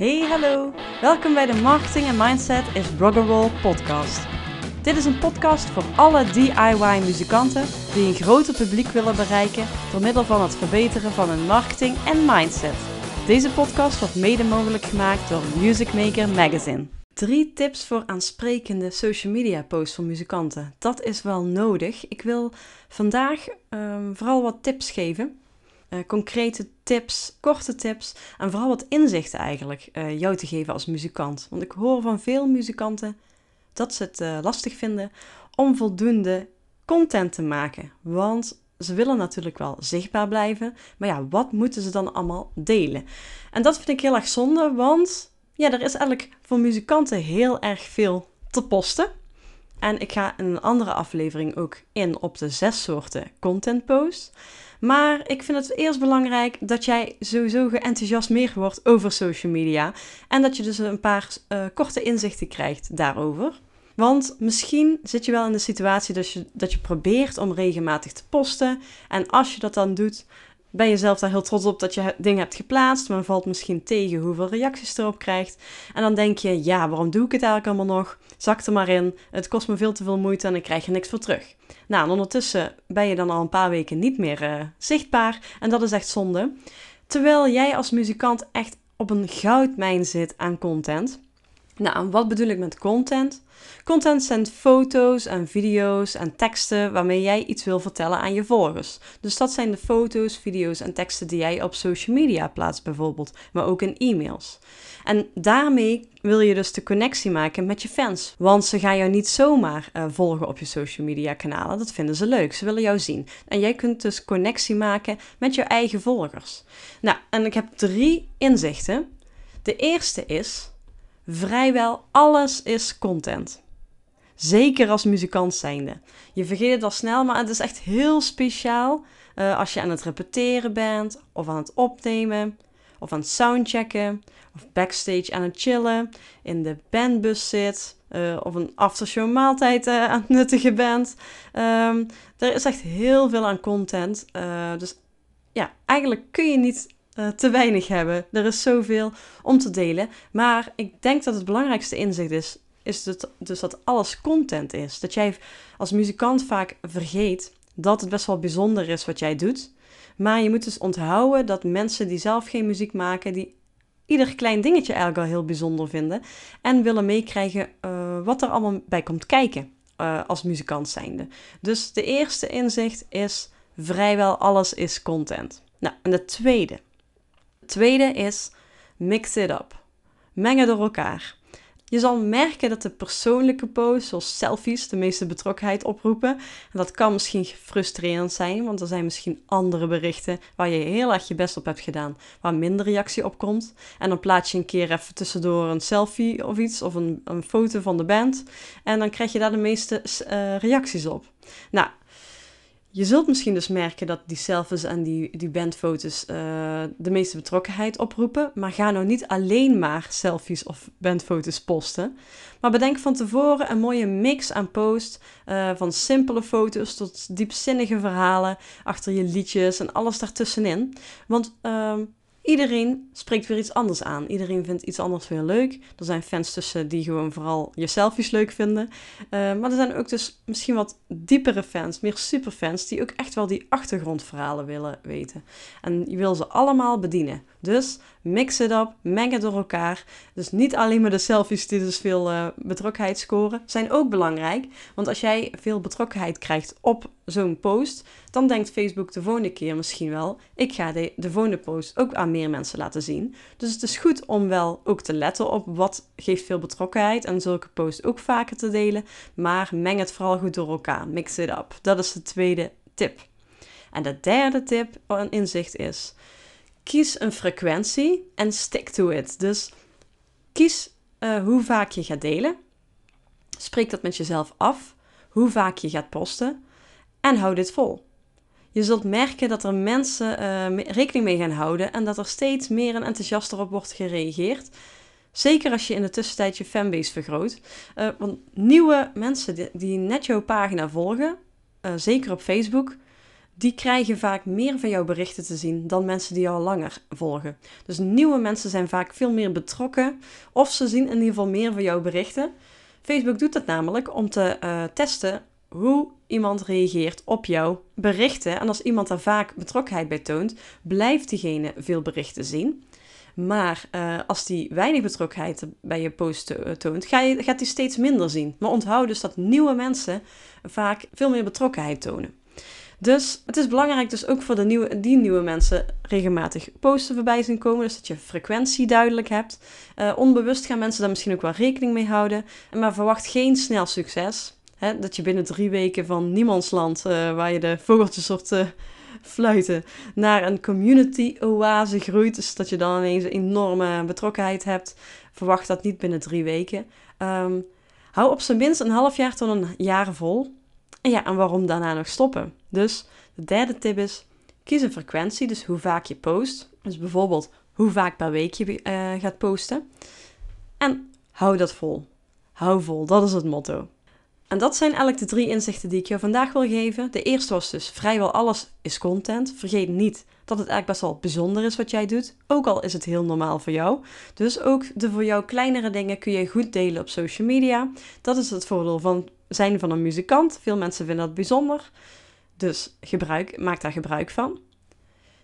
Hey, hallo. Welkom bij de Marketing en Mindset is Rock'n'Roll podcast. Dit is een podcast voor alle DIY-muzikanten die een groter publiek willen bereiken door middel van het verbeteren van hun marketing en mindset. Deze podcast wordt mede mogelijk gemaakt door Music Maker Magazine. Drie tips voor aansprekende social media posts voor muzikanten. Dat is wel nodig. Ik wil vandaag ehm, vooral wat tips geven uh, concrete tips, korte tips en vooral wat inzichten eigenlijk uh, jou te geven als muzikant. Want ik hoor van veel muzikanten dat ze het uh, lastig vinden om voldoende content te maken. Want ze willen natuurlijk wel zichtbaar blijven, maar ja, wat moeten ze dan allemaal delen? En dat vind ik heel erg zonde, want ja, er is eigenlijk voor muzikanten heel erg veel te posten. En ik ga in een andere aflevering ook in op de zes soorten content posts. Maar ik vind het eerst belangrijk dat jij sowieso geenthousiasmeerd wordt over social media. En dat je dus een paar uh, korte inzichten krijgt daarover. Want misschien zit je wel in de situatie dat je, dat je probeert om regelmatig te posten. En als je dat dan doet, ben je zelf daar heel trots op dat je dingen hebt geplaatst, maar valt misschien tegen hoeveel reacties erop krijgt. En dan denk je, ja, waarom doe ik het eigenlijk allemaal nog? Zak er maar in, het kost me veel te veel moeite en ik krijg er niks voor terug. Nou, en ondertussen ben je dan al een paar weken niet meer uh, zichtbaar en dat is echt zonde. Terwijl jij als muzikant echt op een goudmijn zit aan content. Nou, wat bedoel ik met content? Content zijn foto's en video's en teksten waarmee jij iets wil vertellen aan je volgers. Dus dat zijn de foto's, video's en teksten die jij op social media plaatst bijvoorbeeld, maar ook in e-mails. En daarmee wil je dus de connectie maken met je fans. Want ze gaan jou niet zomaar uh, volgen op je social media kanalen. Dat vinden ze leuk. Ze willen jou zien. En jij kunt dus connectie maken met je eigen volgers. Nou, en ik heb drie inzichten. De eerste is Vrijwel alles is content. Zeker als muzikant zijnde. Je vergeet het al snel, maar het is echt heel speciaal uh, als je aan het repeteren bent, of aan het opnemen, of aan het soundchecken, of backstage aan het chillen, in de bandbus zit, uh, of een aftershow maaltijd uh, aan het nuttigen bent. Um, er is echt heel veel aan content. dus ja, eigenlijk kun je niet uh, te weinig hebben. Er is zoveel om te delen. Maar ik denk dat het belangrijkste inzicht is, is dat, dus dat alles content is. Dat jij als muzikant vaak vergeet dat het best wel bijzonder is wat jij doet. Maar je moet dus onthouden dat mensen die zelf geen muziek maken, die ieder klein dingetje eigenlijk al heel bijzonder vinden. En willen meekrijgen uh, wat er allemaal bij komt kijken uh, als muzikant zijnde. Dus de eerste inzicht is vrijwel alles is content. Nou, en de tweede tweede is mix it up. Mengen door elkaar. Je zal merken dat de persoonlijke posts, zoals selfies, de meeste betrokkenheid oproepen. En dat kan misschien frustrerend zijn, want er zijn misschien andere berichten waar je heel erg je best op hebt gedaan, waar minder reactie op komt. En dan plaats je een keer even tussendoor een selfie of iets, of een, een foto van de band. En dan krijg je daar de meeste uh, reacties op. Nou, je zult misschien dus merken dat die selfies en die, die bandfoto's uh, de meeste betrokkenheid oproepen. Maar ga nou niet alleen maar selfies of bandfoto's posten. Maar bedenk van tevoren een mooie mix aan post. Uh, van simpele foto's tot diepzinnige verhalen achter je liedjes en alles daartussenin. Want uh, Iedereen spreekt weer iets anders aan. Iedereen vindt iets anders weer leuk. Er zijn fans tussen die gewoon vooral je selfies leuk vinden. Uh, maar er zijn ook dus misschien wat diepere fans, meer superfans, die ook echt wel die achtergrondverhalen willen weten. En je wil ze allemaal bedienen. Dus mix het op, meng het door elkaar. Dus niet alleen maar de selfies die dus veel uh, betrokkenheid scoren, zijn ook belangrijk. Want als jij veel betrokkenheid krijgt op zo'n post, dan denkt Facebook de volgende keer misschien wel: ik ga de, de volgende post ook aan meer mensen laten zien. Dus het is goed om wel ook te letten op wat geeft veel betrokkenheid en zulke posts ook vaker te delen. Maar meng het vooral goed door elkaar. Mix it up. Dat is de tweede tip. En de derde tip, een inzicht is: kies een frequentie en stick to it. Dus kies uh, hoe vaak je gaat delen. Spreek dat met jezelf af. Hoe vaak je gaat posten. En hou dit vol. Je zult merken dat er mensen uh, rekening mee gaan houden en dat er steeds meer en enthousiaster op wordt gereageerd. Zeker als je in de tussentijd je fanbase vergroot. Uh, want nieuwe mensen die, die, net jouw pagina volgen, zeker op Facebook, die krijgen vaak meer van jouw berichten te zien dan mensen die al langer volgen. Dus nieuwe mensen zijn vaak veel meer betrokken of ze zien in ieder geval meer van jouw berichten. Facebook doet dat namelijk om te uh, testen hoe iemand reageert op jouw berichten. En als iemand daar vaak betrokkenheid bij toont, blijft diegene veel berichten zien. Maar uh, als die weinig betrokkenheid bij je post uh, toont, ga je, gaat hij steeds minder zien. Maar onthoud dus dat nieuwe mensen vaak veel meer betrokkenheid tonen. Dus het is belangrijk dus ook voor de nieuwe, die nieuwe mensen regelmatig posten voorbij zien komen. Dus dat je frequentie duidelijk hebt. Uh, onbewust gaan mensen daar misschien ook wel rekening mee houden. Maar verwacht geen snel succes. Hè, dat je binnen drie weken van niemandsland, uh, waar je de vogeltjes soort uh, fluiten, naar een community oase groeit. Dus dat je dan ineens een enorme betrokkenheid hebt. Verwacht dat niet binnen drie weken. Um, hou op zijn minst een half jaar tot een jaar vol. En ja, en waarom daarna nog stoppen? Dus de derde tip is, kies een frequentie, dus hoe vaak je post. Dus bijvoorbeeld hoe vaak per week je uh, gaat posten. En hou dat vol. Hou vol, dat is het motto. En dat zijn eigenlijk de drie inzichten die ik je vandaag wil geven. De eerste was dus vrijwel alles is content. Vergeet niet dat het eigenlijk best wel bijzonder is wat jij doet. Ook al is het heel normaal voor jou. Dus ook de voor jou kleinere dingen kun je goed delen op social media. Dat is het voordeel van zijn van een muzikant. Veel mensen vinden dat bijzonder. Dus gebruik, maak daar gebruik van.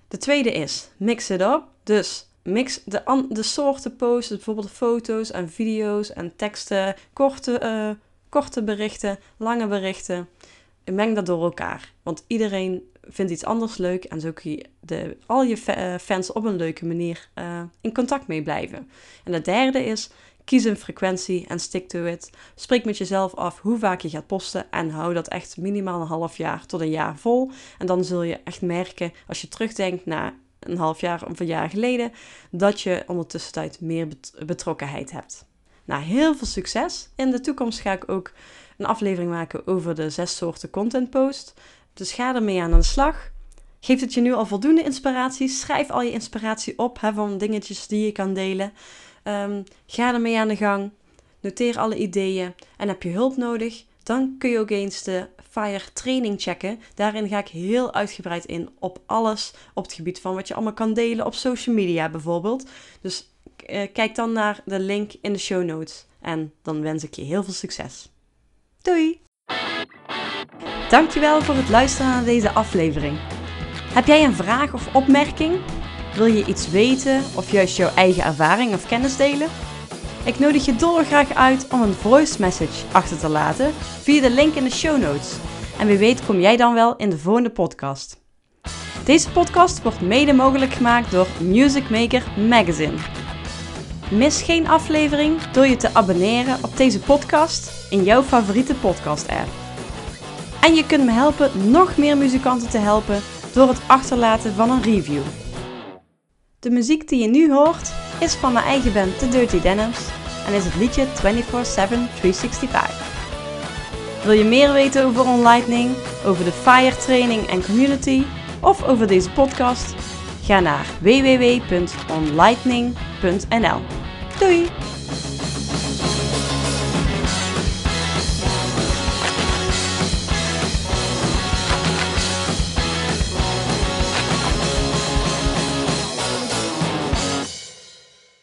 De tweede is mix it up. Dus mix de, de soorten posts, bijvoorbeeld foto's en video's en teksten, korte, uh, korte berichten, lange berichten. Meng dat door elkaar. Want iedereen vindt iets anders leuk en zo kun je de, al je eh, fans op een leuke manier uh, in contact mee blijven. En de derde is Kies een frequentie en stick to it. Spreek met jezelf af hoe vaak je gaat posten en hou dat echt minimaal een half jaar tot een jaar vol. En dan zul je echt merken, als je terugdenkt naar een half jaar of een jaar geleden, dat je ondertussen tijd meer betrokkenheid hebt. Nou, heel veel succes. In de toekomst ga ik ook een aflevering maken over de zes soorten content post. Dus ga ermee aan de slag. Geeft het je nu al voldoende inspiratie? Schrijf al je inspiratie op hè, van dingetjes die je kan delen. Um, ga ermee aan de gang. Noteer alle ideeën. En heb je hulp nodig? Dan kun je ook eens de Fire training checken. Daarin ga ik heel uitgebreid in op alles op het gebied van wat je allemaal kan delen op social media bijvoorbeeld. Dus uh, kijk dan naar de link in de show notes. En dan wens ik je heel veel succes. Doei! Dankjewel voor het luisteren naar deze aflevering. Heb jij een vraag of opmerking? Wil je iets weten of juist jouw eigen ervaring of kennis delen? Ik nodig je dolgraag uit om een voice message achter te laten via de link in de show notes. En wie weet kom jij dan wel in de volgende podcast. Deze podcast wordt mede mogelijk gemaakt door Music Maker Magazine. Mis geen aflevering door je te abonneren op deze podcast in jouw favoriete podcast app. En je kunt me helpen nog meer muzikanten te helpen door het achterlaten van een review. De muziek die je nu hoort is van mijn eigen band The Dirty Denims en is het liedje 24-7-365. Wil je meer weten over OnLightning, over de FIRE training en community of over deze podcast? Ga naar www.onlightning.nl. Doei!